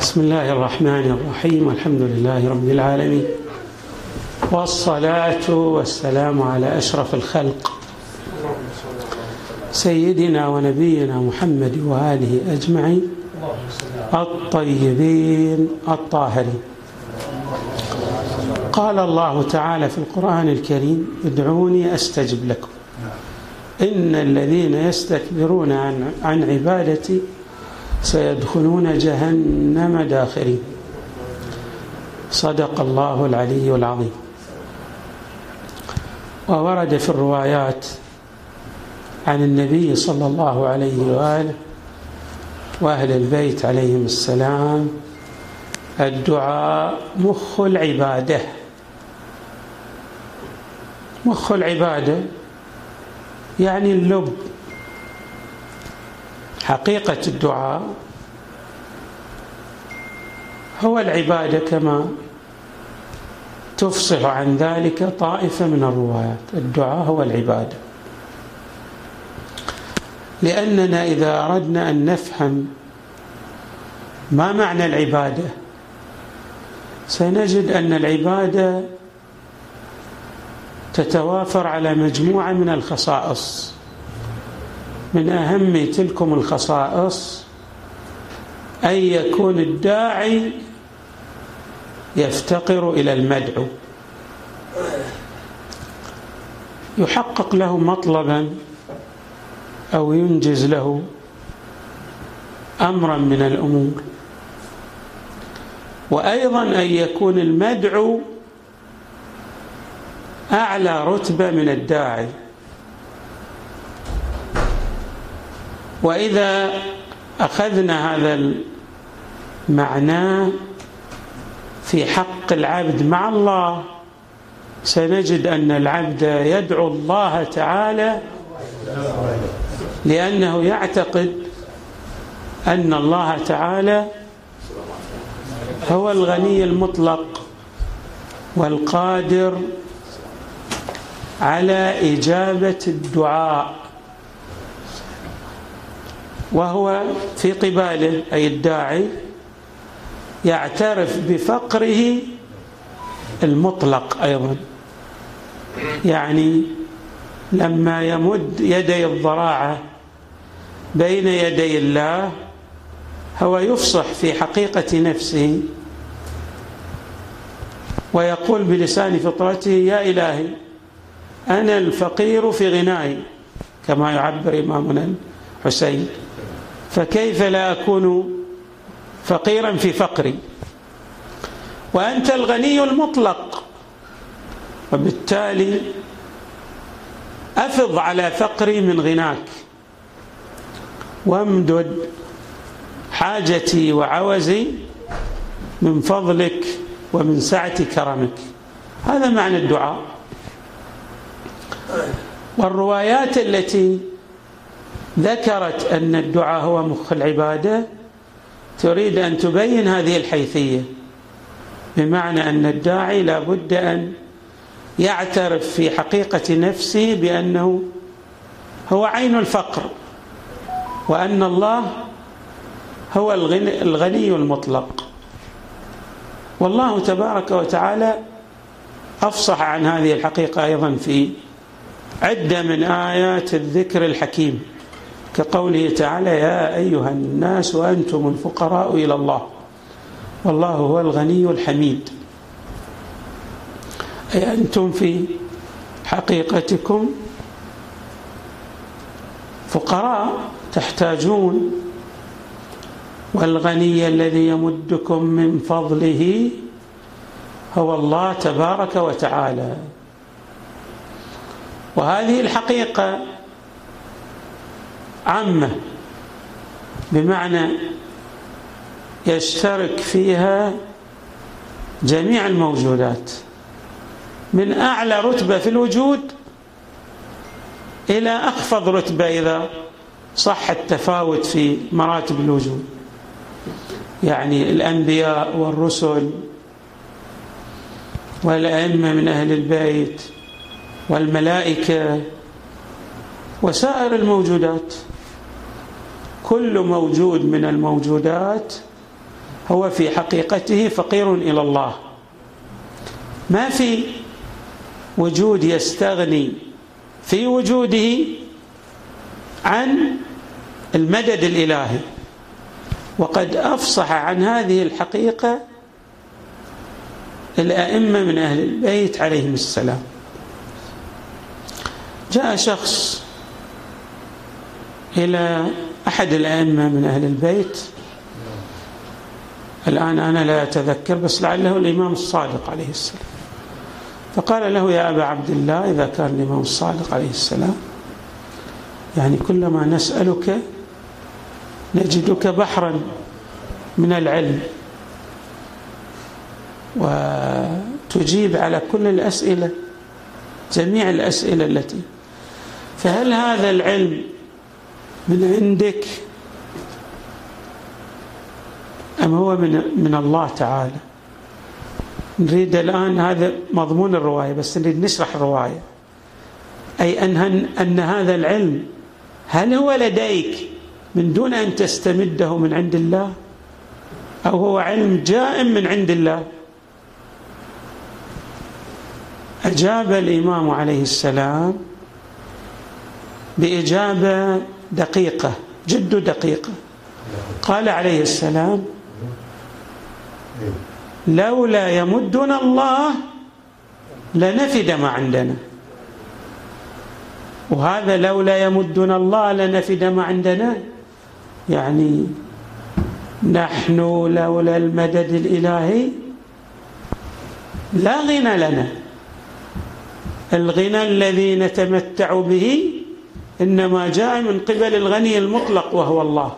بسم الله الرحمن الرحيم. الحمد لله رب العالمين. والصلاة والسلام على أشرف الخلق. سيدنا ونبينا محمد وآله أجمعين. الطيبين الطاهرين. قال الله تعالى في القرآن الكريم ادعوني أستجب لكم. إن الذين يستكبرون عن, عن عبادتي سيدخلون جهنم داخرين. صدق الله العلي العظيم. وورد في الروايات عن النبي صلى الله عليه وآله وأهل البيت عليهم السلام الدعاء مخ العبادة. مخ العبادة يعني اللب. حقيقة الدعاء هو العبادة كما تفصح عن ذلك طائفة من الروايات. الدعاء هو العبادة. لأننا إذا أردنا أن نفهم ما معنى العبادة سنجد أن العبادة تتوافر على مجموعة من الخصائص. من أهم تلكم الخصائص أن يكون الداعي يفتقر إلى المدعو. يحقق له مطلبا أو ينجز له أمرا من الأمور. وأيضا أن يكون المدعو أعلى رتبة من الداعي. وإذا أخذنا هذا المعنى في حق العبد مع الله سنجد أن العبد يدعو الله تعالى لأنه يعتقد أن الله تعالى هو الغني المطلق والقادر على إجابة الدعاء. وهو في قباله أي الداعي يعترف بفقره المطلق أيضا. يعني لما يمد يدي الضراعة بين يدي الله هو يفصح في حقيقة نفسه ويقول بلسان فطرته يا إلهي أنا الفقير في غناي كما يعبر إمامنا الحسين. فكيف لا أكون فقيرا في فقري؟ وأنت الغني المطلق. وبالتالي أفض على فقري من غناك. وامدد حاجتي وعوزي من فضلك ومن سعة كرمك. هذا معنى الدعاء. والروايات التي ذكرت أن الدعاء هو مخ العبادة. تريد أن تبين هذه الحيثية بمعنى أن الداعي لا بد أن يعترف في حقيقة نفسه بأنه هو عين الفقر وأن الله هو الغني, الغني المطلق. والله تبارك وتعالى أفصح عن هذه الحقيقة أيضا في عدة من آيات الذكر الحكيم. كقوله تعالى يا أيها الناس وأنتم الفقراء إلى الله. والله هو الغني الحميد. أي أنتم في حقيقتكم فقراء تحتاجون. والغني الذي يمدكم من فضله هو الله تبارك وتعالى. وهذه الحقيقة عامة. بمعنى يشترك فيها جميع الموجودات. من أعلى رتبة في الوجود إلى أخفض رتبة إذا صح التفاوت في مراتب الوجود. يعني الأنبياء والرسل والأئمة من أهل البيت والملائكة وسائر الموجودات. كل موجود من الموجودات هو في حقيقته فقير إلى الله. ما في وجود يستغني في وجوده عن المدد الإلهي. وقد أفصح عن هذه الحقيقة الأئمة من أهل البيت عليهم السلام. جاء شخص إلى أحد الأئمة من أهل البيت. الآن أنا لا أتذكر بس لعله الإمام الصادق عليه السلام. فقال له يا أبا عبد الله إذا كان الإمام الصادق عليه السلام يعني كلما نسألك نجدك بحرا من العلم وتجيب على كل الأسئلة جميع الأسئلة التي فهل هذا العلم من عندك أم هو من من الله تعالى؟ نريد الآن هذا مضمون الرواية بس نريد نشرح الرواية. أي أن, أن هذا العلم هل هو لديك من دون أن تستمده من عند الله؟ أو هو علم جاء من عند الله؟ أجاب الإمام عليه السلام بإجابة دقيقة جد دقيقة. قال عليه السلام لولا يمدنا الله لنفد ما عندنا. وهذا لولا يمدنا الله لنفد ما عندنا يعني نحن لولا المدد الإلهي لا غنى لنا. الغنى الذي نتمتع به إنما جاء من قبل الغني المطلق وهو الله.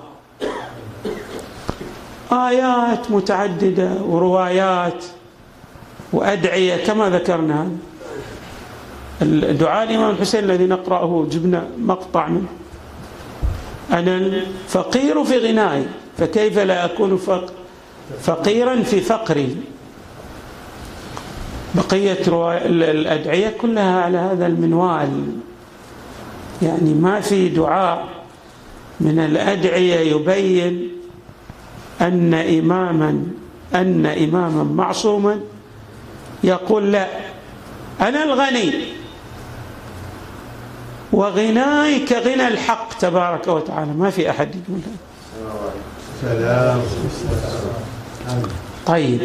آيات متعددة وروايات وأدعية كما ذكرنا. الدعاء الإمام الحسين الذي نقرأه جبنا مقطع منه. أنا الفقير في غناي فكيف لا أكون فقيرا في فقري؟ بقية الأدعية كلها على هذا المنوال. يعني ما في دعاء من الأدعية يبين أن إماما أن إماما معصوما يقول لا أنا الغني. وغناي كغنى الحق تبارك وتعالى. ما في أحد يقول سلام طيب.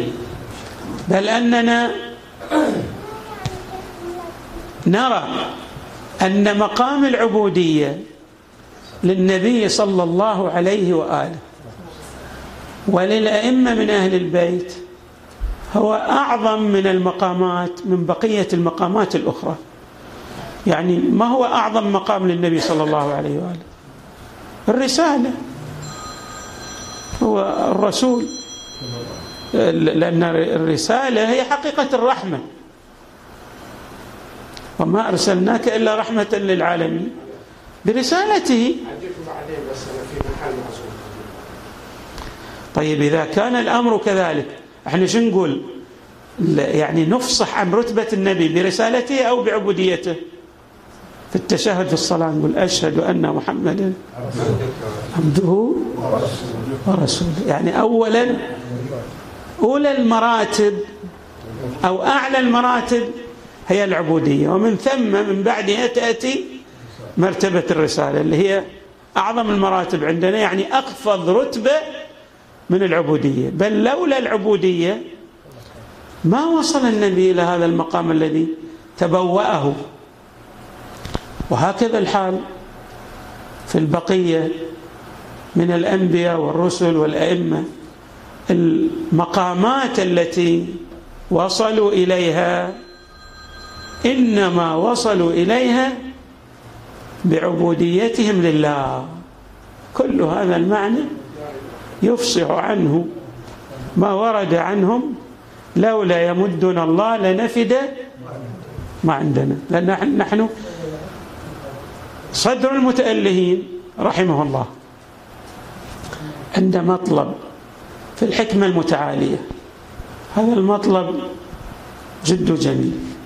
بل أننا نرى أن مقام العبودية للنبي صلى الله عليه وآله وللأئمة من أهل البيت هو أعظم من المقامات من بقية المقامات الأخرى. يعني ما هو أعظم مقام للنبي صلى الله عليه وآله؟ الرسالة. هو الرسول. لأن الرسالة هي حقيقة الرحمة. وما أرسلناك إلا رحمة للعالمين. برسالته. طيب إذا كان الأمر كذلك إحنا شو نقول؟ يعني نفصح عن رتبة النبي برسالته أو بعبوديته. في التشهد في الصلاة نقول أشهد أن محمدا عبده ورسوله. يعني أولا أولى المراتب أو أعلى المراتب هي العبودية. ومن ثم من بعدها تأتي مرتبة الرسالة اللي هي أعظم المراتب عندنا يعني أخفض رتبة من العبودية. بل لولا العبودية ما وصل النبي إلى هذا المقام الذي تبوأه. وهكذا الحال في البقية من الأنبياء والرسل والأئمة. المقامات التي وصلوا إليها إنما وصلوا إليها بعبوديتهم لله. كل هذا المعنى يفصح عنه ما ورد عنهم. لولا يمدنا الله لنفد ما عندنا. لأن نحن صدر المتألهين رحمه الله. عند مطلب في الحكمة المتعالية. هذا المطلب جد جميل.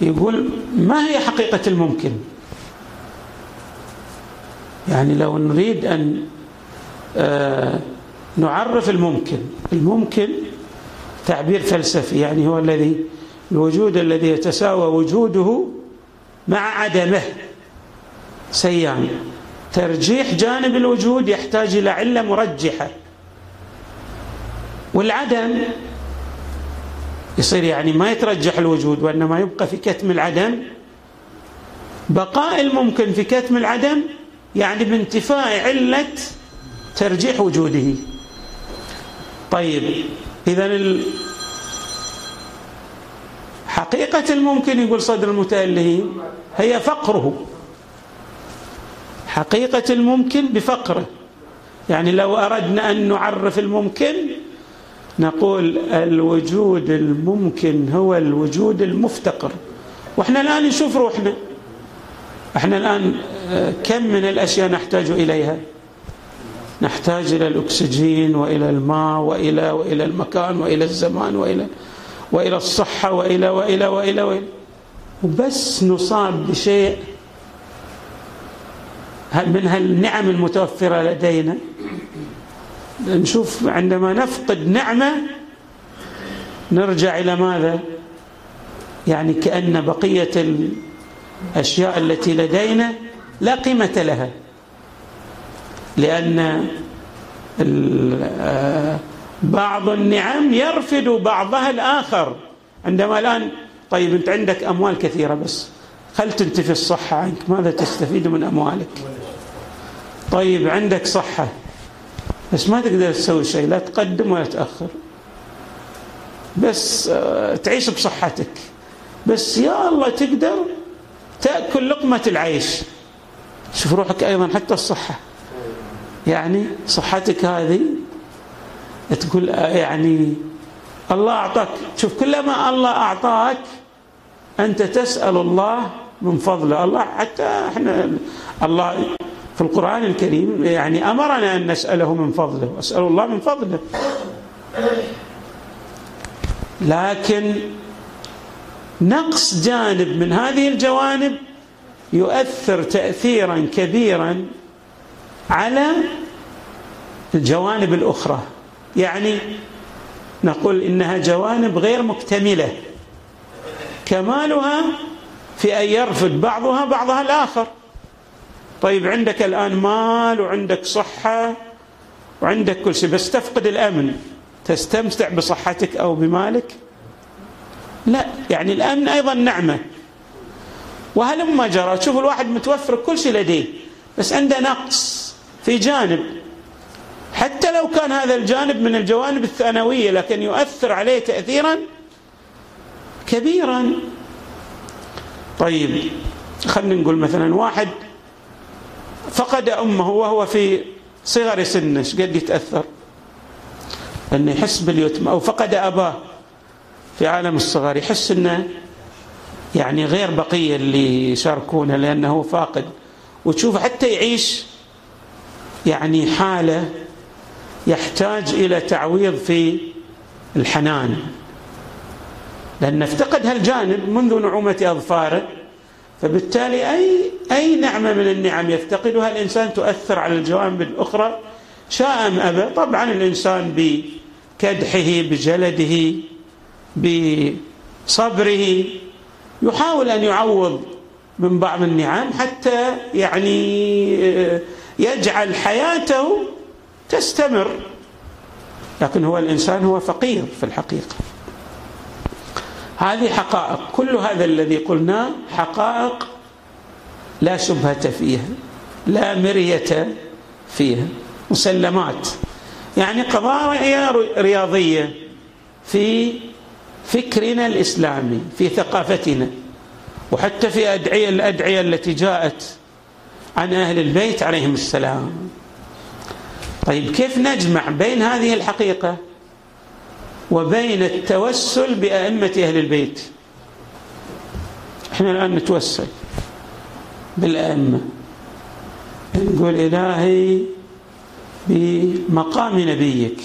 يقول ما هي حقيقة الممكن؟ يعني لو نريد أن آه، نعرف الممكن الممكن تعبير فلسفي يعني هو الذي الوجود الذي يتساوى وجوده مع عدمه. سيان ترجيح جانب الوجود يحتاج إلى علة مرجحة. والعدم يصير يعني ما يترجح الوجود وإنما يبقى في كتم العدم. بقاء الممكن في كتم العدم يعني بانتفاء علة ترجيح وجوده. طيب إذا. حقيقة الممكن يقول صدر المتألهين هي فقره. حقيقة الممكن بفقره. يعني لو أردنا أن نعرف الممكن نقول الوجود الممكن هو الوجود المفتقر. وإحنا الآن نشوف روحنا. إحنا الآن آه، كم من الأشياء نحتاج إليها؟ نحتاج إلى الأكسجين وإلى الماء وإلى وإلى المكان وإلى الزمان وإلى وإلى الصحة وإلى وإلى وإلى وإلى. وبس نصاب بشيء من هالنعم المتوفرة لدينا؟ نشوف عندما نفقد نعمة نرجع إلى ماذا؟ يعني كأن بقية الأشياء التي لدينا لا قيمة لها. لأن بعض النعم يرفد بعضها الآخر. عندما الآن طيب أنت عندك أموال كثيرة بس خل تنتفي الصحة عنك؟ ماذا تستفيد من أموالك؟ طيب عندك صحة. بس ما تقدر تسوي شيء لا تقدم ولا تأخر. بس آه، تعيش بصحتك. بس يا الله تقدر تأكل لقمة العيش. شوف روحك أيضا حتى الصحة. يعني صحتك هذه تقول آه، يعني الله أعطاك. شوف كلما الله أعطاك أنت تسأل الله من فضله. الله حتى إحنا الله في القرآن الكريم يعني أمرنا أن نسأله من فضله وأسأل الله من فضله. لكن نقص جانب من هذه الجوانب يؤثر تأثيرا كبيرا على الجوانب الأخرى. يعني نقول إنها جوانب غير مكتملة كمالها في أن يرفض بعضها بعضها الآخر. طيب عندك الآن مال وعندك صحة وعندك كل شيء بس تفقد الأمن. تستمتع بصحتك أو بمالك؟ لا يعني الأمن أيضا نعمة. وهلما جرى تشوف الواحد متوفر كل شيء لديه بس عنده نقص في جانب. حتى لو كان هذا الجانب من الجوانب الثانوية لكن يؤثر عليه تأثيرا كبيرا. طيب خلينا نقول مثلا واحد فقد أمه وهو في صغر سنه. إيش قد يتأثر؟ أنه يحس باليتم أو فقد أباه في عالم الصغار. يحس أنه يعني غير بقية اللي يشاركونه لأنه فاقد. وتشوف حتى يعيش يعني حالة يحتاج إلى تعويض في الحنان. لأن افتقد هالجانب منذ نعومة أظفاره. فبالتالي أي أي نعمة من النعم يفتقدها الإنسان تؤثر على الجوانب الأخرى شاء أم أبى. طبعا الإنسان بكدحه بجلده بصبره يحاول أن يعوض من بعض النعم حتى يعني يجعل حياته تستمر. لكن هو الإنسان هو فقير في الحقيقة. هذه حقائق. كل هذا الذي قلناه حقائق لا شبهة فيها لا مرية فيها مسلمات. يعني قضايا رياضية في فكرنا الإسلامي في ثقافتنا وحتى في أدعية الأدعية التي جاءت عن أهل البيت عليهم السلام. طيب كيف نجمع بين هذه الحقيقة؟ وبين التوسل بأئمة أهل البيت. إحنا الآن نتوسل بالأئمة. نقول إلهي بمقام نبيك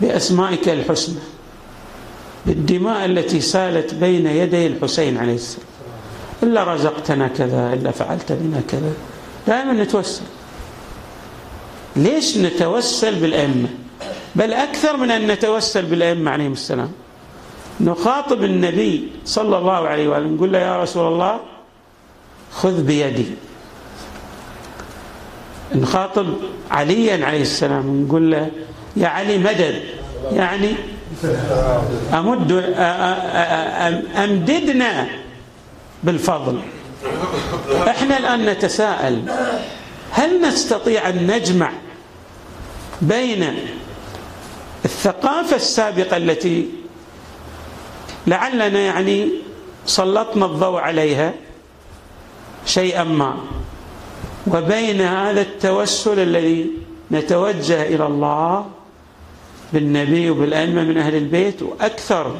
بأسمائك الحسنى بالدماء التي سالت بين يدي الحسين عليه السلام. إلا رزقتنا كذا إلا فعلت بنا كذا. دائما نتوسل. ليش نتوسل بالأئمة؟ بل أكثر من أن نتوسل بالأئمة عليهم السلام. نخاطب النبي صلى الله عليه وآله نقول له يا رسول الله خذ بيدي. نخاطب عليا عليه السلام نقول له يا علي مدد. يعني أمد أمددنا بالفضل. إحنا الآن نتساءل هل نستطيع أن نجمع بين الثقافة السابقة التي لعلنا يعني سلطنا الضوء عليها شيئا ما. وبين هذا التوسل الذي نتوجه إلى الله بالنبي وبالأئمة من أهل البيت وأكثر.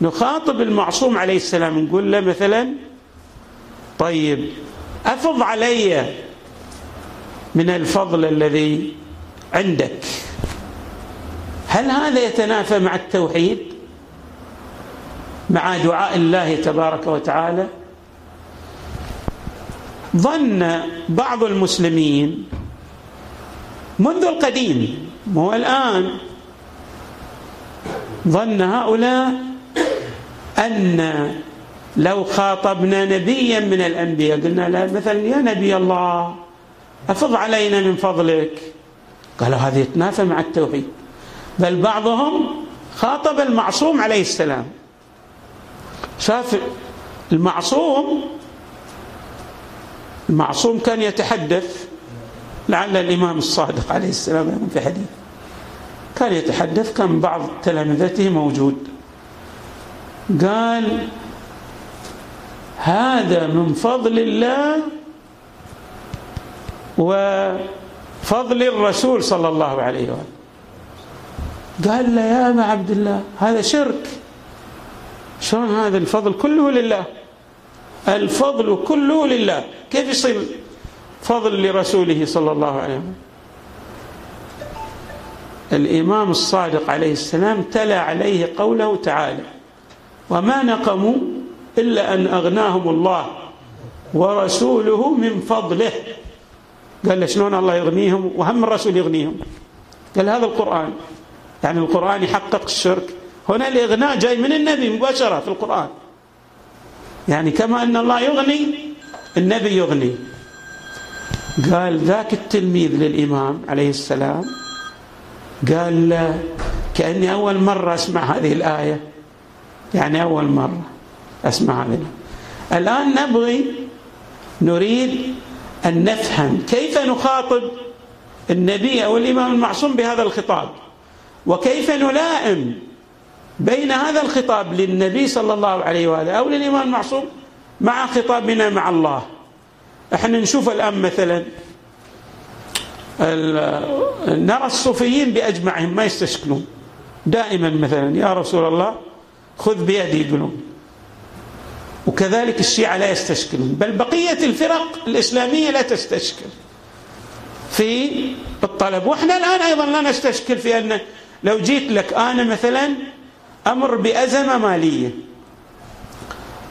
نخاطب المعصوم عليه السلام نقول له مثلا طيب أفض علي من الفضل الذي عندك. هل هذا يتنافى مع التوحيد؟ مع دعاء الله تبارك وتعالى؟ ظن بعض المسلمين منذ القديم مو الآن ظن هؤلاء أن لو خاطبنا نبيا من الأنبياء قلنا له مثلا يا نبي الله أفض علينا من فضلك. قالوا هذا يتنافى مع التوحيد. بل بعضهم خاطب المعصوم عليه السلام. شاف المعصوم المعصوم كان يتحدث لعل الإمام الصادق عليه السلام في حديث كان يتحدث كان بعض تلامذته موجود. قال هذا من فضل الله وفضل الرسول صلى الله عليه وآله قال له يا أبا عبد الله هذا شرك. شلون هذا الفضل كله لله؟ الفضل كله لله. كيف يصير فضل لرسوله صلى الله عليه وسلم؟ الإمام الصادق عليه السلام تلا عليه قوله تعالى وما نقموا إلا أن أغناهم الله ورسوله من فضله. قال له شلون الله يغنيهم وهم الرسول يغنيهم؟ قال هذا القرآن. يعني القرآن يحقق الشرك. هنا الإغناء جاي من النبي مباشرة في القرآن. يعني كما أن الله يغني النبي يغني. قال ذاك التلميذ للإمام عليه السلام قال له كأني أول مرة أسمع هذه الآية. يعني أول مرة أسمع هذه الآن نبغي نريد أن نفهم كيف نخاطب النبي أو الإمام المعصوم بهذا الخطاب. وكيف نلائم بين هذا الخطاب للنبي صلى الله عليه وآله أو للإمام المعصوم مع خطابنا مع الله؟ إحنا نشوف الآن مثلا نرى الصوفيين بأجمعهم ما يستشكلون. دائما مثلا يا رسول الله خذ بيدي يقولون. وكذلك الشيعة لا يستشكلون. بل بقية الفرق الإسلامية لا تستشكل في الطلب. وإحنا الآن أيضا لا نستشكل في أن لو جيت لك أنا مثلا أمر بأزمة مالية.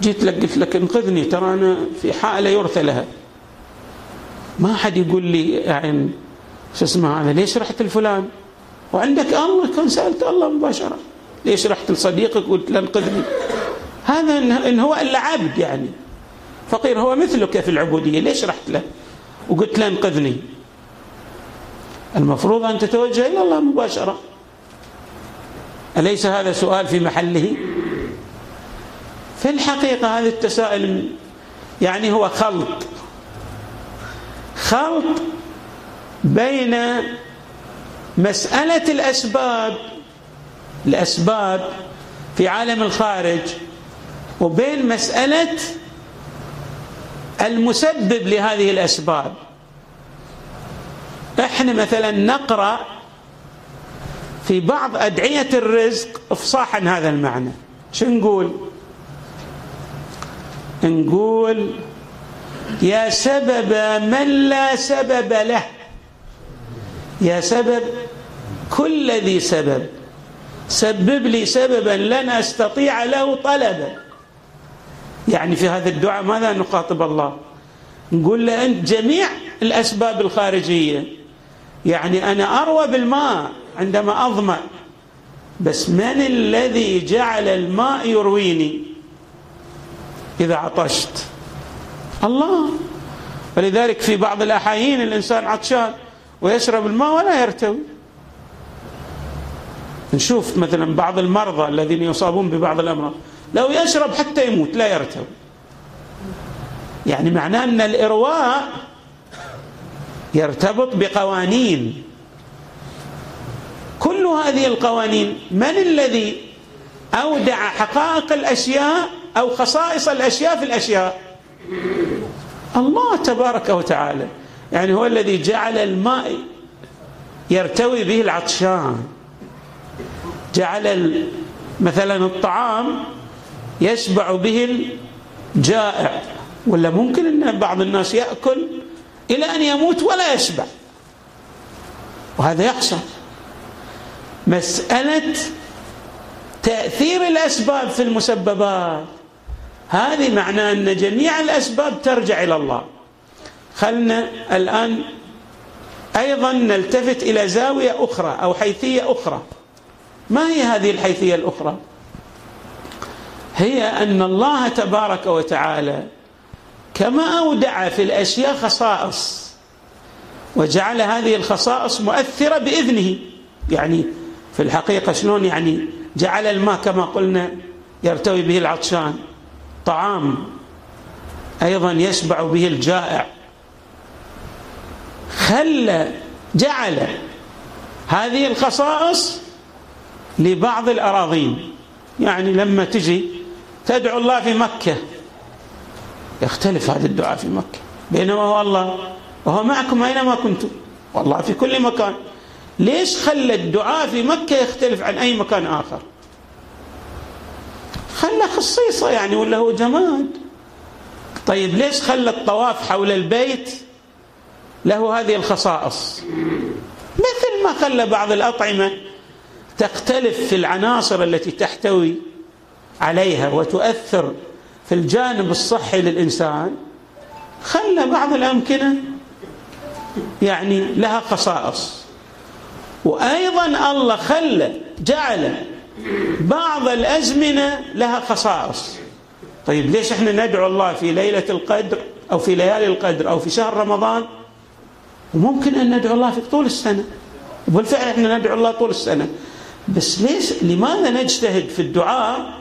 جيت لك قلت لك انقذني ترى أنا في حالة يرثى لها. ما حد يقول لي يعني شو اسمه هذا ليش رحت لفلان؟ وعندك الله كان سألت الله مباشرة ليش رحت لصديقك؟ قلت له انقذني. هذا ان هو إلا عبد يعني. فقير هو مثلك في العبودية ليش رحت له؟ وقلت له انقذني. المفروض أن تتوجه إلى الله مباشرة. أليس هذا سؤال في محله؟ في الحقيقة هذا التساؤل يعني هو خلط. خلط بين مسألة الأسباب الأسباب في عالم الخارج وبين مسألة المسبب لهذه الأسباب. إحنا مثلا نقرأ في بعض أدعية الرزق إفصاحا هذا المعنى. شو نقول؟ نقول يا سبب من لا سبب له. يا سبب كل ذي سبب. سبب لي سببا لن أستطيع له طلبا. يعني في هذا الدعاء ماذا نخاطب الله؟ نقول له أنت جميع الأسباب الخارجية. يعني أنا أروى بالماء. عندما أظمأ. بس من الذي جعل الماء يرويني؟ إذا عطشت. الله. ولذلك في بعض الأحايين الإنسان عطشان ويشرب الماء ولا يرتوي. نشوف مثلا بعض المرضى الذين يصابون ببعض الأمراض. لو يشرب حتى يموت لا يرتوي. يعني معناه أن الإرواء يرتبط بقوانين. كل هذه القوانين من الذي أودع حقائق الأشياء أو خصائص الأشياء في الأشياء؟ الله تبارك وتعالى. يعني هو الذي جعل الماء يرتوي به العطشان. جعل مثلا الطعام يشبع به الجائع. ولا ممكن إن بعض الناس يأكل إلى أن يموت ولا يشبع. وهذا يحصل. مسألة تأثير الأسباب في المسببات. هذه معناه أن جميع الأسباب ترجع إلى الله. خلنا الآن أيضا نلتفت إلى زاوية أخرى أو حيثية أخرى. ما هي هذه الحيثية الأخرى؟ هي أن الله تبارك وتعالى كما أودع في الأشياء خصائص وجعل هذه الخصائص مؤثرة بإذنه. يعني في الحقيقة شلون يعني جعل الماء كما قلنا يرتوي به العطشان؟ طعام أيضا يشبع به الجائع. خلى جعل هذه الخصائص لبعض الأراضين. يعني لما تجي تدعو الله في مكة يختلف هذا الدعاء في مكة. بينما هو الله وهو معكم أينما كنتم؟ والله في كل مكان. ليش خلى الدعاء في مكة يختلف عن أي مكان آخر؟ خلى خصيصة يعني ولا هو جماد؟ طيب ليش خلى الطواف حول البيت له هذه الخصائص؟ مثل ما خلى بعض الأطعمة تختلف في العناصر التي تحتوي عليها وتؤثر في الجانب الصحي للإنسان خلى بعض الأمكنة يعني لها خصائص. وأيضا الله خلى جعل بعض الأزمنة لها خصائص. طيب ليش إحنا ندعو الله في ليلة القدر أو في ليالي القدر أو في شهر رمضان؟ وممكن أن ندعو الله في طول السنة. وبالفعل إحنا ندعو الله طول السنة. بس ليش لماذا نجتهد في الدعاء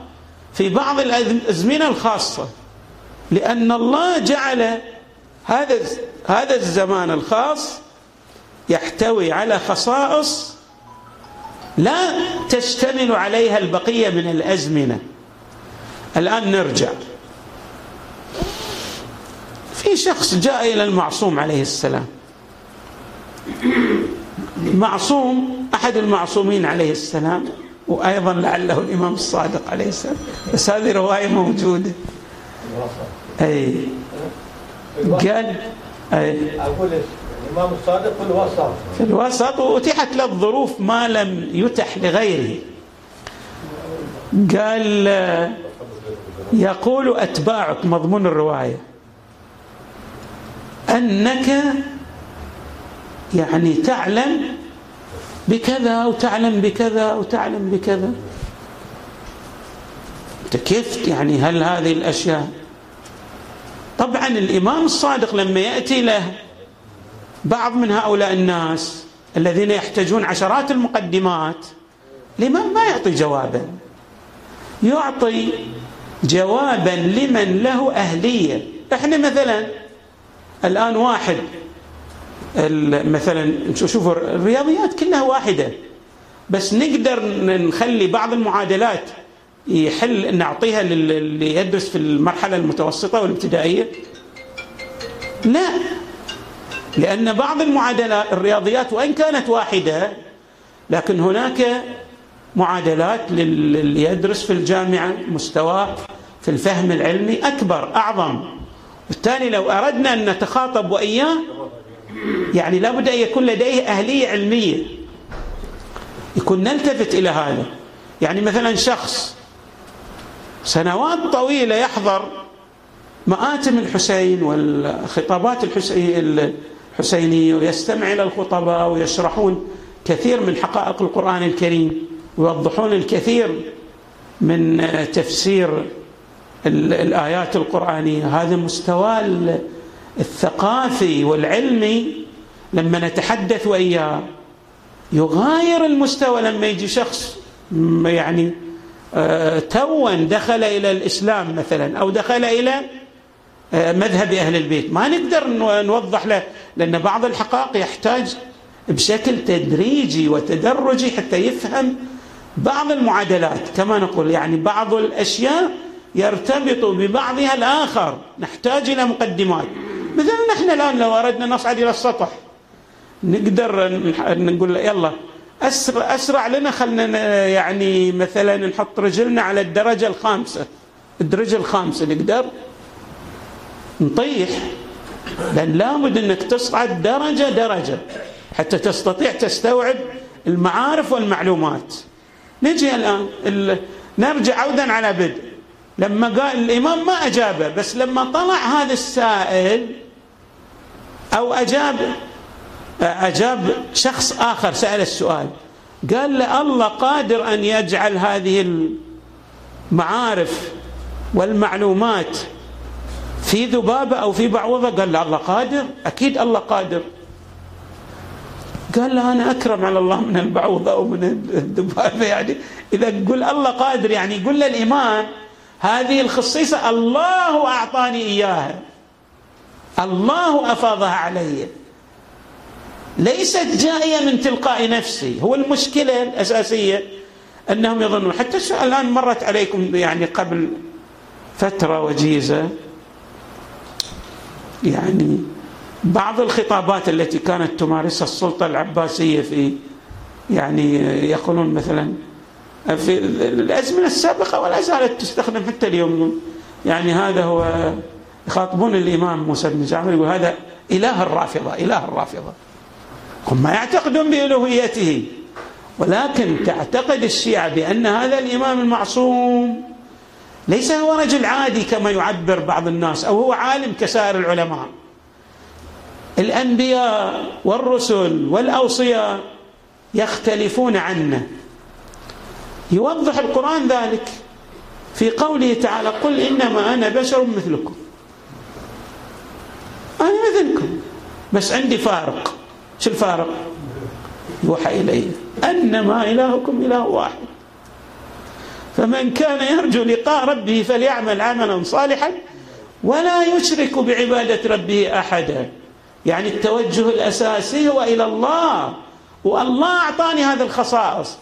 في بعض الأزمنة الخاصة؟ لأن الله جعل هذا هذا الزمان الخاص يحتوي على خصائص لا تشتمل عليها البقية من الأزمنة. الآن نرجع. في شخص جاء إلى المعصوم عليه السلام. معصوم أحد المعصومين عليه السلام وأيضا لعله الإمام الصادق عليه السلام. بس هذه رواية موجودة. أي. قال أقول الإمام الصادق في الوسط. في الوسط وأتيحت له الظروف ما لم يتح لغيره. قال يقول أتباعك مضمون الرواية. أنك يعني تعلم بكذا وتعلم بكذا وتعلم بكذا. أنت كيف يعني هل هذه الأشياء؟ طبعا الإمام الصادق لما يأتي له بعض من هؤلاء الناس الذين يحتاجون عشرات المقدمات الامام ما يعطي جوابا. يعطي جوابا لمن له أهلية. إحنا مثلا الآن واحد مثلا شوفوا الرياضيات كلها واحدة بس نقدر نخلي بعض المعادلات يحل نعطيها للي يدرس في المرحلة المتوسطة والابتدائية؟ لا. لأن بعض المعادلات الرياضيات وإن كانت واحدة لكن هناك معادلات للي يدرس في الجامعة مستواه في الفهم العلمي أكبر أعظم. بالتالي لو أردنا أن نتخاطب وإياه يعني لابد أن يكون لديه أهلية علمية. يكون نلتفت إلى هذا. يعني مثلا شخص سنوات طويلة يحضر مآتم الحسين والخطابات الحسين حسيني ويستمع إلى الخطباء ويشرحون كثير من حقائق القرآن الكريم ويوضحون الكثير من تفسير الآيات القرآنية. هذا مستوى الثقافي والعلمي لما نتحدث وإياه يغاير المستوى لما يجي شخص يعني آه، توا دخل إلى الإسلام مثلا أو دخل إلى مذهب أهل البيت. ما نقدر نوضح له لأن بعض الحقائق يحتاج بشكل تدريجي وتدرجي حتى يفهم بعض المعادلات. كما نقول يعني بعض الأشياء يرتبط ببعضها الآخر. نحتاج إلى مقدمات. مثلا نحن الآن لو أردنا نصعد إلى السطح نقدر نقول يلا أسرع, أسرع لنا خلنا يعني مثلا نحط رجلنا على الدرجة الخامسة. الدرجة الخامسة نقدر؟ نطيح. لأن لابد أنك تصعد درجة درجة حتى تستطيع تستوعب المعارف والمعلومات. نجي الآن نرجع عودا على بدء. لما قال الإمام ما أجابه بس لما طلع هذا السائل أو أجاب أجاب شخص آخر سأل السؤال. قال له الله قادر أن يجعل هذه المعارف والمعلومات في ذبابة أو في بعوضة؟ قال له الله قادر. أكيد الله قادر. قال له أنا أكرم على الله من البعوضة أو من الذبابة يعني. إذا قل الله قادر يعني يقول للإمام هذه الخصيصة الله أعطاني إياها. الله أفاضها علي. ليست جاية من تلقاء نفسي. هو المشكلة الأساسية أنهم يظنون. حتى الآن مرت عليكم يعني قبل فترة وجيزة. يعني بعض الخطابات التي كانت تمارسها السلطة العباسية في يعني يقولون مثلا في الأزمنة السابقة ولا زالت تستخدم حتى اليوم. يعني هذا هو يخاطبون الإمام موسى بن جعفر يقول هذا إله الرافضة إله الرافضة. هم يعتقدون بألوهيته ولكن تعتقد الشيعة بأن هذا الإمام المعصوم ليس هو رجل عادي كما يعبر بعض الناس أو هو عالم كسائر العلماء. الأنبياء والرسل والأوصياء يختلفون عنه. يوضح القرآن ذلك في قوله تعالى قل إنما أنا بشر مثلكم. أنا مثلكم بس عندي فارق. شو الفارق؟ يوحى إلي أنما إلهكم إله واحد. فمن كان يرجو لقاء ربه فليعمل عملا صالحا ولا يشرك بعبادة ربه أحدا. يعني التوجه الأساسي هو إلى الله والله أعطاني هذه الخصائص.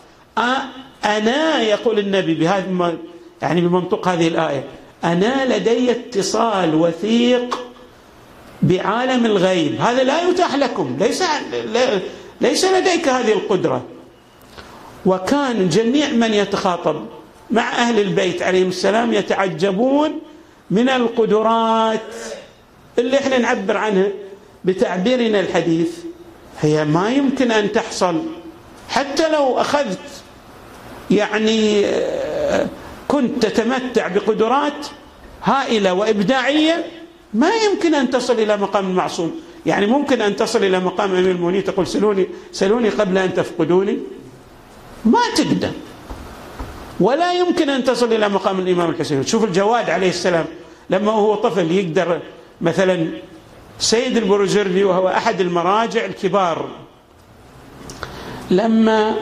أنا يقول النبي بهذا يعني بمنطق هذه الآية أنا لدي اتصال وثيق بعالم الغيب. هذا لا يتاح لكم ليس ليس لديك هذه القدرة. وكان جميع من يتخاطب مع أهل البيت عليهم السلام يتعجبون من القدرات اللي إحنا نعبر عنها بتعبيرنا الحديث. هي ما يمكن أن تحصل. حتى لو أخذت يعني آه، كنت تتمتع بقدرات هائلة وإبداعية ما يمكن أن تصل إلى مقام المعصوم يعني ممكن أن تصل إلى مقام أمير المؤمنين تقول سلوني سلوني قبل أن تفقدوني. ما تقدر. ولا يمكن أن تصل إلى مقام الإمام الحسين. شوف الجواد عليه السلام لما هو طفل يقدر مثلا سيد البروجردي وهو أحد المراجع الكبار لما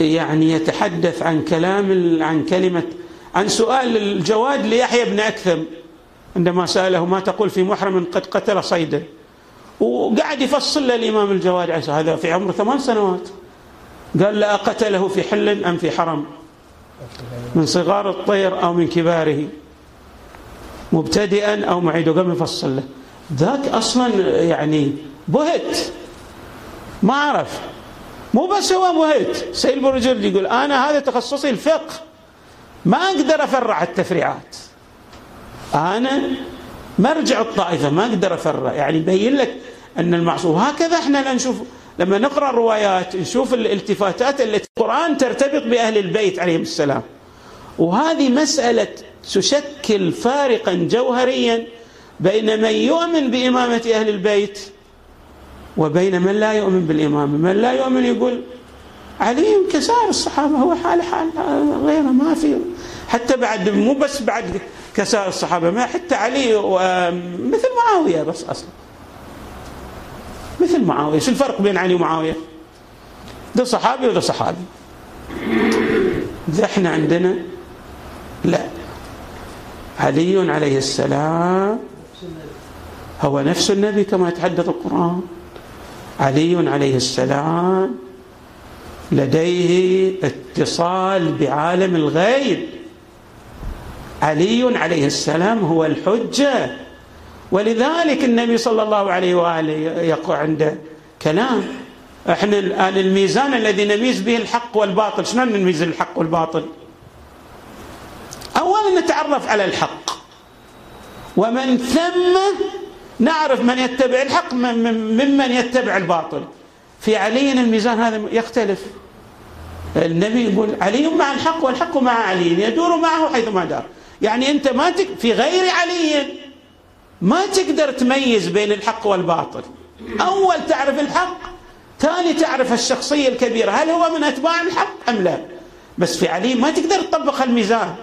يعني يتحدث عن كلام عن كلمة عن سؤال الجواد ليحيى بن أكثم عندما سأله ما تقول في محرم قد قتل صيدا. وقعد يفصل له الإمام الجواد هذا في عمر ثمان سنوات. قال لا قتله في حل أم في حرم. من صغار الطير أو من كباره مبتدئا أو معيد وقام يفصل له. ذاك أصلا يعني بهت. ما عرف مو بس هو بهت. سيد برجل يقول أنا هذا تخصصي الفقه. ما أقدر أفرع التفريعات. أنا مرجع الطائفة ما أقدر أفرع. يعني يبين لك أن المعصوم. هكذا إحنا نشوف لما نقرأ الروايات نشوف الالتفاتات التي القرآن ترتبط بأهل البيت عليهم السلام. وهذه مسألة تشكل فارقا جوهريا بين من يؤمن بإمامة أهل البيت وبين من لا يؤمن بالإمامة. من لا يؤمن يقول علي كسائر الصحابة هو حال حال غيره ما في. حتى بعد مو بس بعد كسائر الصحابة ما حتى علي مثل معاوية بس أصلا. مثل معاوية شو الفرق بين علي ومعاوية؟ ده صحابي وده صحابي. ده إحنا عندنا لا. علي عليه السلام هو نفس النبي كما يتحدث القرآن. علي عليه السلام لديه اتصال بعالم الغيب. علي عليه السلام هو الحجة. ولذلك النبي صلى الله عليه وآله يقول عنده كلام. إحنا الآن الميزان الذي نميز به الحق والباطل. شلون نميز الحق والباطل؟ أولا نتعرف على الحق. ومن ثم نعرف من يتبع الحق ممن يتبع الباطل. في علي الميزان هذا يختلف. النبي يقول علي مع الحق والحق مع علي يدور معه حيثما دار. يعني أنت ما في غير علي ما تقدر تميز بين الحق والباطل. أول تعرف الحق ثاني تعرف الشخصية الكبيرة هل هو من أتباع الحق أم لا؟ بس في علي ما تقدر تطبق الميزان.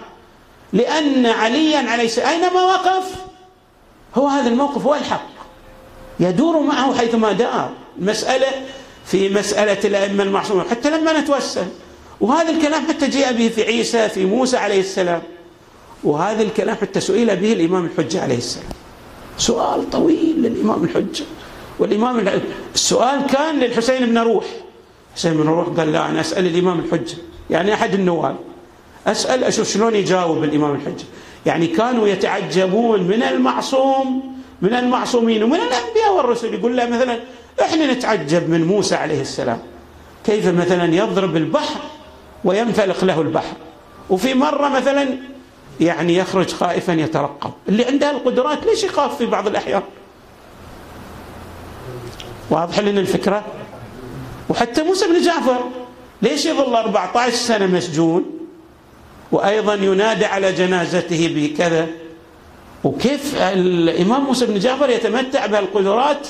لأن عليا عليه أينما وقف هو هذا الموقف هو الحق. يدور معه حيثما دار المسألة في مسألة الأئمة المعصومه حتى لما نتوسل. وهذا الكلام حتى جاء به في عيسى في موسى عليه السلام. وهذا الكلام حتى سئل به الإمام الحجة عليه السلام. سؤال طويل للإمام الحجة. والإمام السؤال كان للحسين بن روح. حسين بن روح قال لا أنا أسأل الإمام الحجة. يعني أحد النواب. أسأل أشوف شلون يجاوب الإمام الحجة. يعني كانوا يتعجبون من المعصوم من المعصومين ومن الأنبياء والرسل. يقول له مثلا إحنا نتعجب من موسى عليه السلام. كيف مثلا يضرب البحر وينفلق له البحر. وفي مرة مثلا يعني يخرج خائفا يترقب. اللي عنده القدرات ليش يخاف في بعض الأحيان؟ واضح لنا الفكرة؟ وحتى موسى بن جعفر ليش يظل 14 سنة مسجون؟ وأيضا ينادى على جنازته بكذا. وكيف الإمام موسى بن جعفر يتمتع بهالقدرات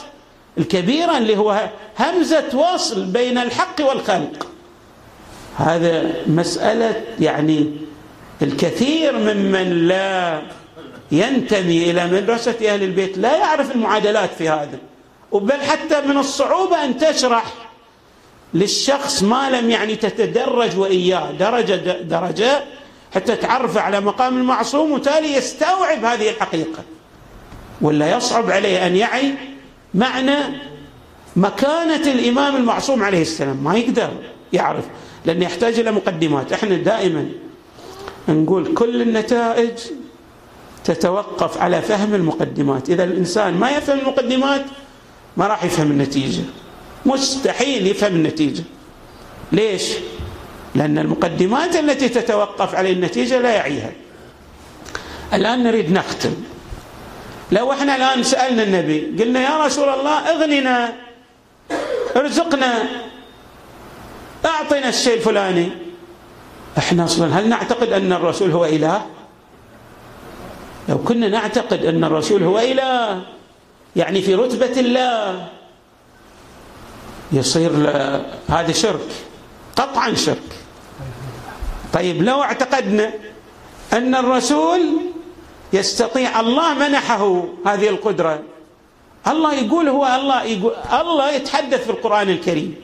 الكبيرة اللي هو همزة وصل بين الحق والخلق؟ هذا مسألة يعني الكثير ممن لا ينتمي إلى مدرسة أهل البيت لا يعرف المعادلات في هذا. بل حتى من الصعوبة أن تشرح للشخص ما لم يعني تتدرج وإياه درجة درجة حتى تعرف على مقام المعصوم وتالي يستوعب هذه الحقيقة. ولا يصعب عليه أن يعي معنى مكانة الإمام المعصوم عليه السلام. ما يقدر يعرف لأنه يحتاج إلى مقدمات. إحنا دائما نقول كل النتائج تتوقف على فهم المقدمات. إذا الإنسان ما يفهم المقدمات ما راح يفهم النتيجة. مستحيل يفهم النتيجة. ليش؟ لأن المقدمات التي تتوقف على النتيجة لا يعيها. الآن نريد نختم. لو إحنا الآن سألنا النبي قلنا يا رسول الله اغننا ارزقنا أعطنا الشيء الفلاني. إحنا أصلا هل نعتقد أن الرسول هو إله؟ لو كنا نعتقد أن الرسول هو إله يعني في رتبة الله يصير هذا شرك قطعا شرك. طيب لو اعتقدنا أن الرسول يستطيع الله منحه هذه القدرة. الله يقول هو الله يقول الله يتحدث في القرآن الكريم.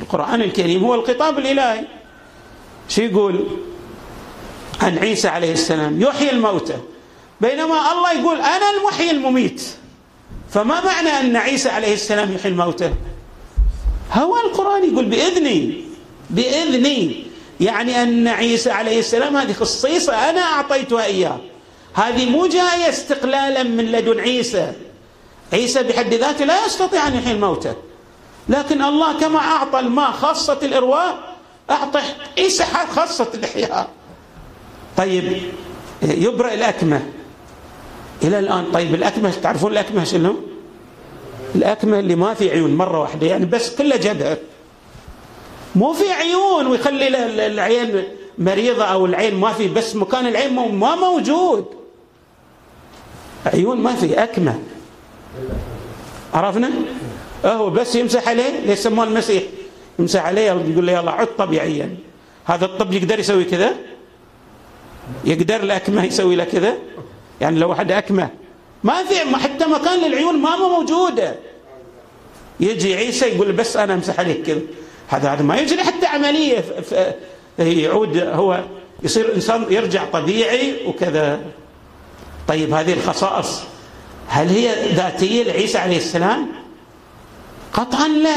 القرآن الكريم هو الخطاب الإلهي. شو يقول عن عيسى عليه السلام يحيي الموتى. بينما الله يقول أنا المحيي المميت. فما معنى أن عيسى عليه السلام يحيي الموتى؟ هو القرآن يقول بإذني بإذني. يعني أن عيسى عليه السلام هذه خصيصة أنا أعطيتها اياه هذه مو جاية استقلالا من لدن عيسى. عيسى بحد ذاته لا يستطيع أن يحيي الموتى. لكن الله كما أعطى الماء خاصة الارواء أعطه عيسى خاصة الإحياء. طيب يبرأ الأكمة. إلى الآن طيب الأكمة تعرفون الأكمة شنو؟ الأكمة اللي ما في عيون مرة واحدة يعني بس كله جبهة مو في عيون ويخلي العين مريضة أو العين ما في بس مكان العين ما موجود. عيون ما في أكمة. عرفنا؟ هو بس يمسح عليه ليش سموه المسيح؟ يمسح عليه يقول له يلا عد طبيعيا. هذا الطب يقدر يسوي كذا؟ يقدر الأكمة يسوي له كذا؟ يعني لو واحد أكمة. ما في حتى مكان للعيون ما موجودة يجي عيسى يقول بس أنا أمسح عليك كذا. هذا هذا ما يجري حتى عملية. يعود هو يصير إنسان يرجع طبيعي وكذا. طيب هذه الخصائص هل هي ذاتية لعيسى عليه السلام؟ قطعا لا.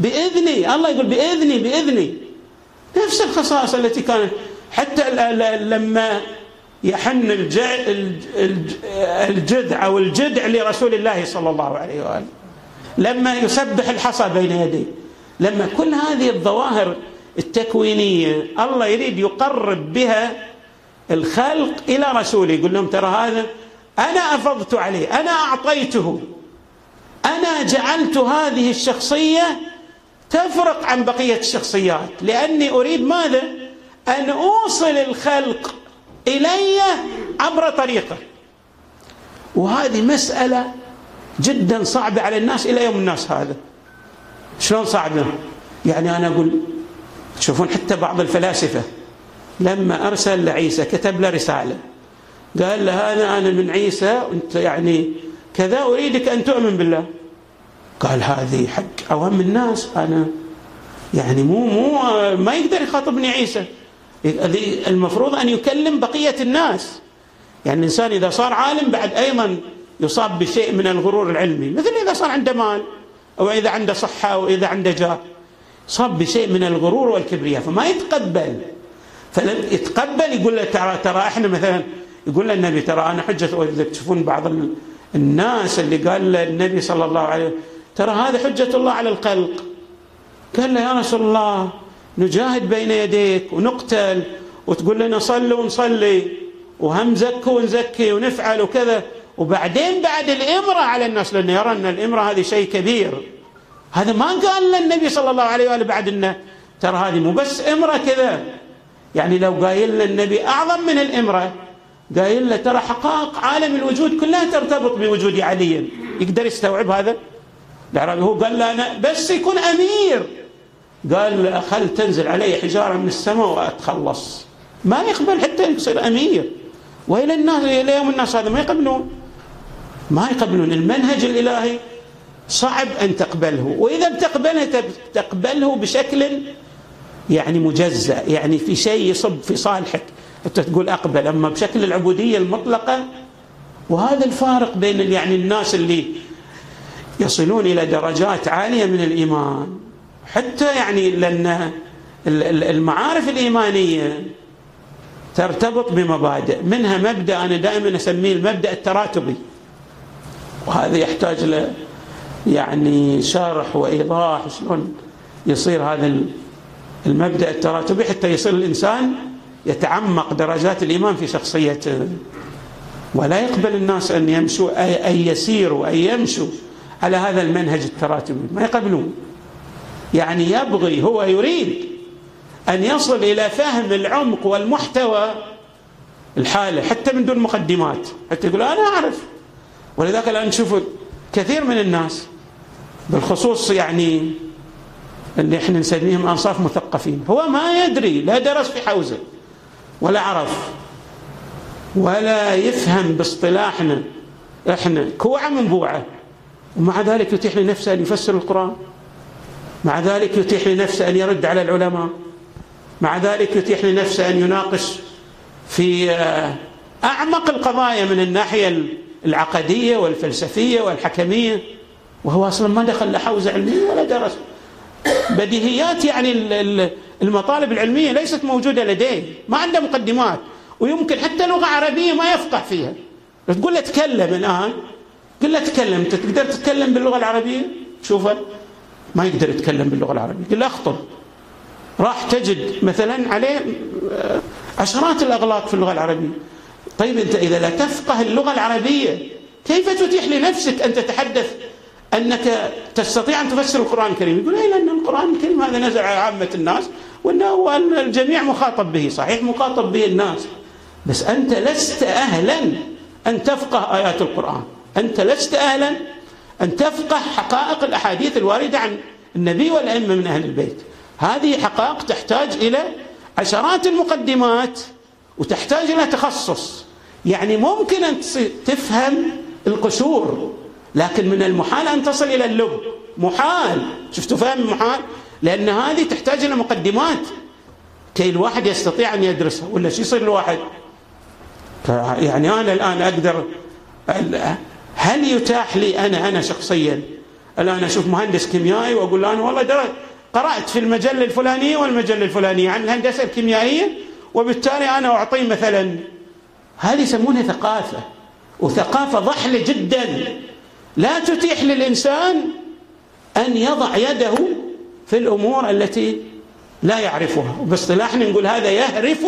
بإذني الله يقول بإذني بإذني. نفس الخصائص التي كانت. حتى لما يحن الجذع أو الجدع لرسول الله صلى الله عليه وآله. لما يسبح الحصى بين يديه. لما كل هذه الظواهر التكوينية الله يريد يقرب بها الخلق إلى رسوله. يقول لهم ترى هذا أنا أفضت عليه أنا أعطيته أنا جعلت هذه الشخصية تفرق عن بقية الشخصيات. لأني أريد ماذا؟ أن أوصل الخلق إلي عبر طريقة. وهذه مسألة جدا صعبة على الناس إلى يوم الناس هذا. شلون صعبة؟ يعني أنا أقول تشوفون حتى بعض الفلاسفة لما أرسل لعيسى كتب له رسالة. قال له هذا أنا من عيسى وأنت يعني كذا أريدك أن تؤمن بالله. قال هذه حق أوام الناس أنا يعني مو مو ما يقدر يخاطبني عيسى. المفروض أن يكلم بقية الناس. يعني الإنسان إذا صار عالم بعد أيضا يصاب بشيء من الغرور العلمي. مثل إذا صار عنده مال أو إذا عنده صحة أو إذا عنده جاه. صاب بشيء من الغرور والكبرياء فما يتقبل. فلم يتقبل يقول له ترى ترى إحنا مثلا يقول له النبي ترى أنا حجة تشوفون بعض الناس اللي قال له النبي صلى الله عليه وسلم ترى هذا حجة الله على الخلق. قال له يا رسول الله نجاهد بين يديك ونقتل وتقول لنا صلوا ونصلي وهم زكوا ونزكي ونفعل وكذا. وبعدين بعد الإمرة على الناس لأنه يرى أن الإمرة هذه شيء كبير. هذا ما قال للنبي صلى الله عليه وآله بعد أنه ترى هذه مو بس إمرة كذا. يعني لو قايل النبي أعظم من الإمرة قايل له ترى حقائق عالم الوجود كلها ترتبط بوجود علي. يقدر يستوعب هذا؟ الأعرابي هو قال له أنا بس يكون أمير. قال خل تنزل علي حجارة من السماء وأتخلص. ما يقبل حتى يصير أمير. وإلى الناس إلى يوم الناس هذا ما يقبلون. ما يقبلون. المنهج الإلهي صعب أن تقبله. وإذا بتقبله تقبله بشكل يعني مجزأ يعني في شيء يصب في صالحك. حتى تقول أقبل أما بشكل العبودية المطلقة وهذا الفارق بين يعني الناس اللي يصلون إلى درجات عالية من الإيمان. حتى يعني لأن المعارف الإيمانية ترتبط بمبادئ. منها مبدأ أنا دائما أسميه المبدأ التراتبي. وهذا يحتاج له يعني شرح وإيضاح شلون يصير هذا المبدأ التراتبي حتى يصير الإنسان يتعمق درجات الإيمان في شخصيته. ولا يقبل الناس أن يمشوا أي يسيروا أي يمشوا على هذا المنهج التراتبي. ما يقبلون. يعني يبغي هو يريد أن يصل إلى فهم العمق والمحتوى الحالة حتى من دون مقدمات. حتى يقول أنا أعرف. ولذلك الآن نشوف كثير من الناس بالخصوص يعني اللي إحنا نسميهم أنصاف مثقفين. هو ما يدري لا درس في حوزة ولا عرف ولا يفهم باصطلاحنا إحنا. كوعة من بوعه ومع ذلك يتيح لنفسه أن يفسر القرآن. مع ذلك يتيح لنفسه أن يرد على العلماء. مع ذلك يتيح لنفسه أن يناقش في آه، أعمق القضايا من الناحية العقدية والفلسفية والحكمية. وهو أصلا ما دخل لا حوزة علمية ولا درس. بديهيات يعني المطالب العلمية ليست موجودة لديه. ما عنده مقدمات. ويمكن حتى لغة عربية ما يفقه فيها. تقول له تكلم الآن. قل له تكلم انت تقدر تتكلم باللغة العربية؟ شوف ما يقدر يتكلم باللغة العربية. قل له اخطب. راح تجد مثلا عليه آه، عشرات الأغلاط في اللغة العربية. طيب أنت إذا لا تفقه اللغة العربية كيف تتيح لنفسك أن تتحدث أنك تستطيع أن تفسر القرآن الكريم؟ يقول اي لأن القرآن الكريم هذا نزل على عامة الناس وأنه الجميع مخاطب به. صحيح مخاطب به الناس. بس أنت لست أهلا أن تفقه آيات القرآن. أنت لست أهلا. أن تفقه حقائق الأحاديث الواردة عن النبي والأئمة من أهل البيت. هذه حقائق تحتاج إلى عشرات المقدمات وتحتاج إلى تخصص. يعني ممكن أن تفهم القشور لكن من المحال أن تصل إلى اللب. محال. شفتوا فهم محال لأن هذه تحتاج إلى مقدمات. كي الواحد يستطيع أن يدرسها. ولا شو يصير الواحد؟ يعني أنا الآن أقدر هل يتاح لي أنا أنا شخصيا؟ الآن أشوف مهندس كيميائي وأقول له أنا والله درت قرأت في المجلة الفلانية والمجلة الفلانية عن الهندسة الكيميائية وبالتالي أنا أعطيه مثلا. هذه يسمونها ثقافة وثقافة ضحلة جدا. لا تتيح للإنسان أن يضع يده في الأمور التي لا يعرفها. وباصطلاحنا نقول هذا يهرف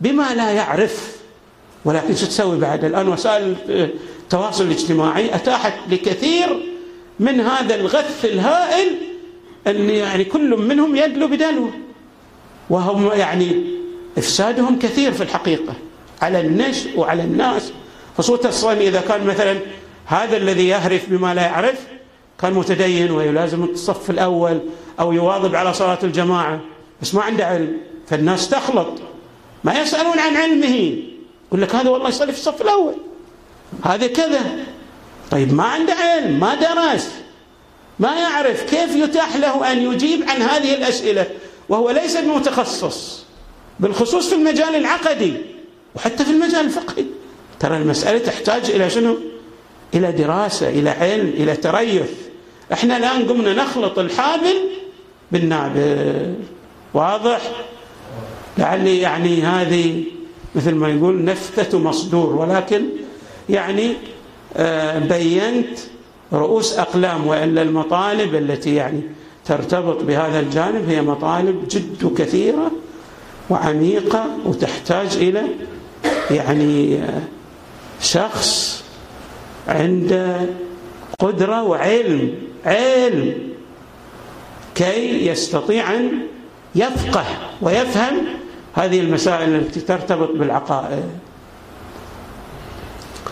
بما لا يعرف. ولكن شو تسوي بعد؟ الآن وسائل التواصل الاجتماعي أتاحت لكثير من هذا الغث الهائل أن يعني كل منهم يدلو بدلو وهم يعني إفسادهم كثير في الحقيقة على النشء وعلى الناس خصوصا الصوم إذا كان مثلا هذا الذي يهرف بما لا يعرف كان متدين ويلازم الصف الأول أو يواظب على صلاة الجماعة بس ما عنده علم. فالناس تخلط. ما يسألون عن علمه يقول لك هذا والله يصلي في الصف الأول. هذا كذا. طيب ما عنده علم ما درس ما يعرف كيف يتاح له أن يجيب عن هذه الأسئلة وهو ليس بمتخصص بالخصوص في المجال العقدي وحتى في المجال الفقهي. ترى المسألة تحتاج إلى شنو؟ إلى دراسة إلى علم إلى تريث. إحنا الآن قمنا نخلط الحابل بالنابل. واضح؟ لعلي يعني هذه مثل ما يقول نفتة مصدور ولكن يعني آه، بينت رؤوس أقلام وإلا المطالب التي يعني ترتبط بهذا الجانب هي مطالب جد كثيرة وعميقة وتحتاج إلى يعني آه، شخص عنده قدرة وعلم علم كي يستطيع أن يفقه ويفهم هذه المسائل التي ترتبط بالعقائد.